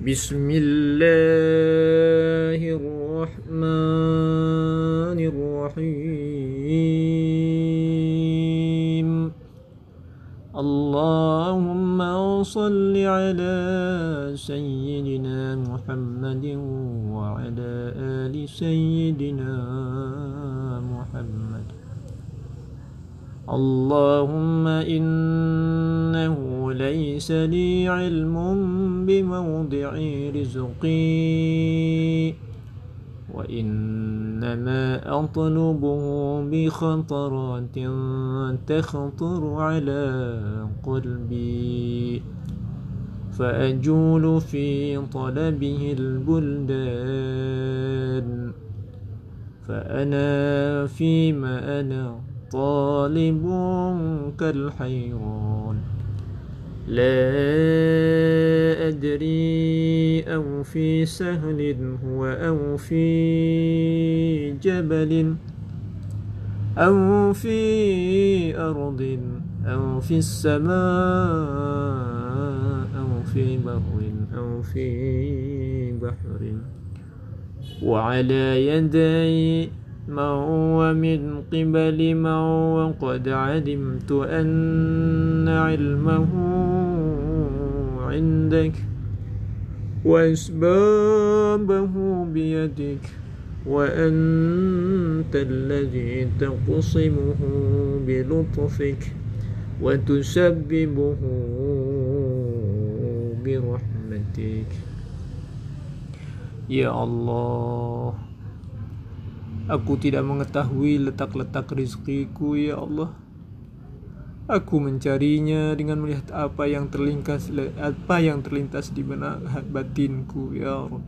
بسم الله الرحمن الرحيم. اللهم صل على سيدنا محمد وعلى آل سيدنا محمد. اللهم إنه ليس لي علم بموضع رزقي. وإنما أطلبه بخطرات تخطر على قلبي. فأجول في طلبه البلدان. فأنا فيما أنا طالب كالحيران لا أدري أو في سهل هو أو في جبل أو في أرض أو في السماء أو في بر أو في بحر. وعلى يدي من قبل ما وقد علمت أن علمه عندك وأسبابه بيدك وأنت الذي تقسمه بلطفك وتسببه برحمتك. يا الله. Aku tidak mengetahui letak-letak rizkiku, ya Allah. Aku mencarinya dengan melihat apa yang terlintas apa yang terlintas di benak batinku, ya Allah.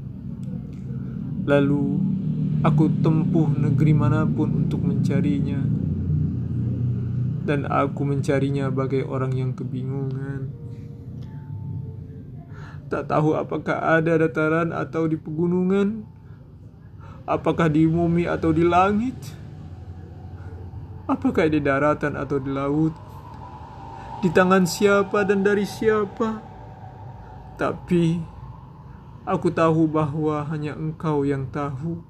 Lalu aku tempuh negeri mana pun untuk mencarinya. Dan aku mencarinya bagai orang yang kebingungan. Tak tahu apakah ada dataran atau di pegunungan Apakah di bumi atau di langit? Apakah di daratan atau di laut? Di tangan siapa dan dari siapa? Tapi aku tahu bahwa hanya Engkau yang tahu.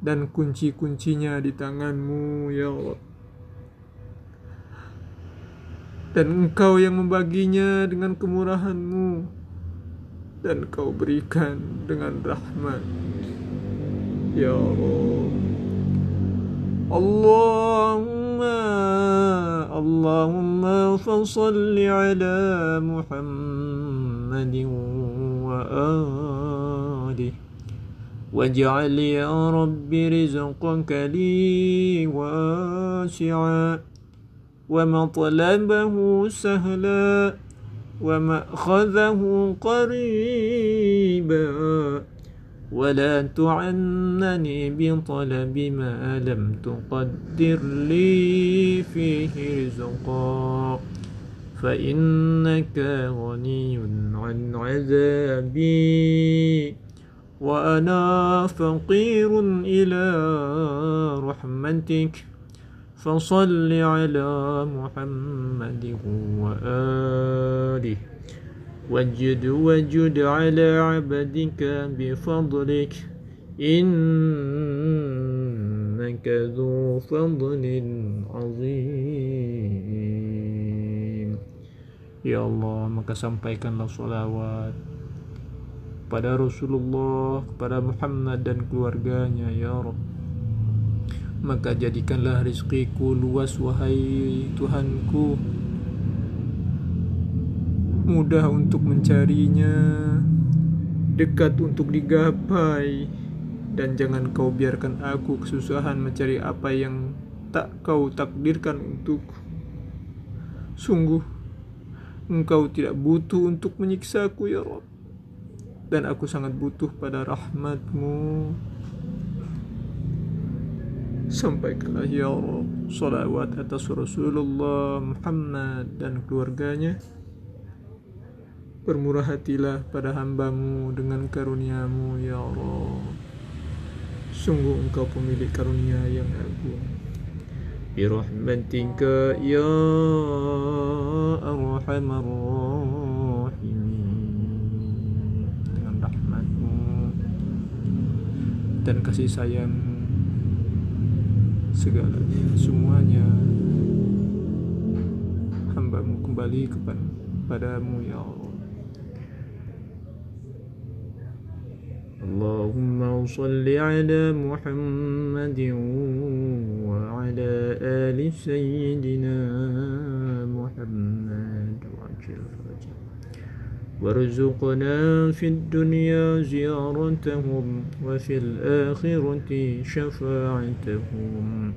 Dan kunci-kuncinya di tanganmu, ya Allah. Dan Engkau yang membaginya dengan kemurahanmu dan kau berikan dengan rahmat يا رب. اللهم اللهم فصل على محمد وآله. واجعل يا رب رزقك لي واسعا. ومطلبه سهلا. ومأخذه قريبا. ولا تعنني بطلب ما لم تقدر لي فيه رزقا. فإنك غني عن عذابي. وأنا فقير إلى رحمتك. فصل على محمد وآله. وجد وجد على عبدك بفضلك إنك ذو فضل عظيم Ya Allah maka sampaikanlah salawat pada Rasulullah kepada Muhammad dan keluarganya ya Rabb maka jadikanlah rizkiku luas wahai Tuhanku mudah untuk mencarinya. Dekat untuk digapai. Dan jangan kau biarkan aku kesusahan mencari apa yang tak kau takdirkan untukku. Sungguh engkau tidak butuh untuk menyiksaku ya Rabb dan aku sangat butuh pada rahmatmu. Sampaikanlah ya Allah Salawat atas Rasulullah Muhammad dan keluarganya Bermurah hatilah pada hambamu dengan karuniamu, ya Allah. Sungguh engkau pemilik karunia yang agung. Birahmatika ya arhamar. Dengan rahmatmu dan kasih sayang segalanya, semuanya hambamu kembali kepadaMu ya Allah اللهم صل على محمد وعلى آل سيدنا محمد. وعجل وارزقنا في الدنيا زيارتهم وفي الآخرة شفاعتهم.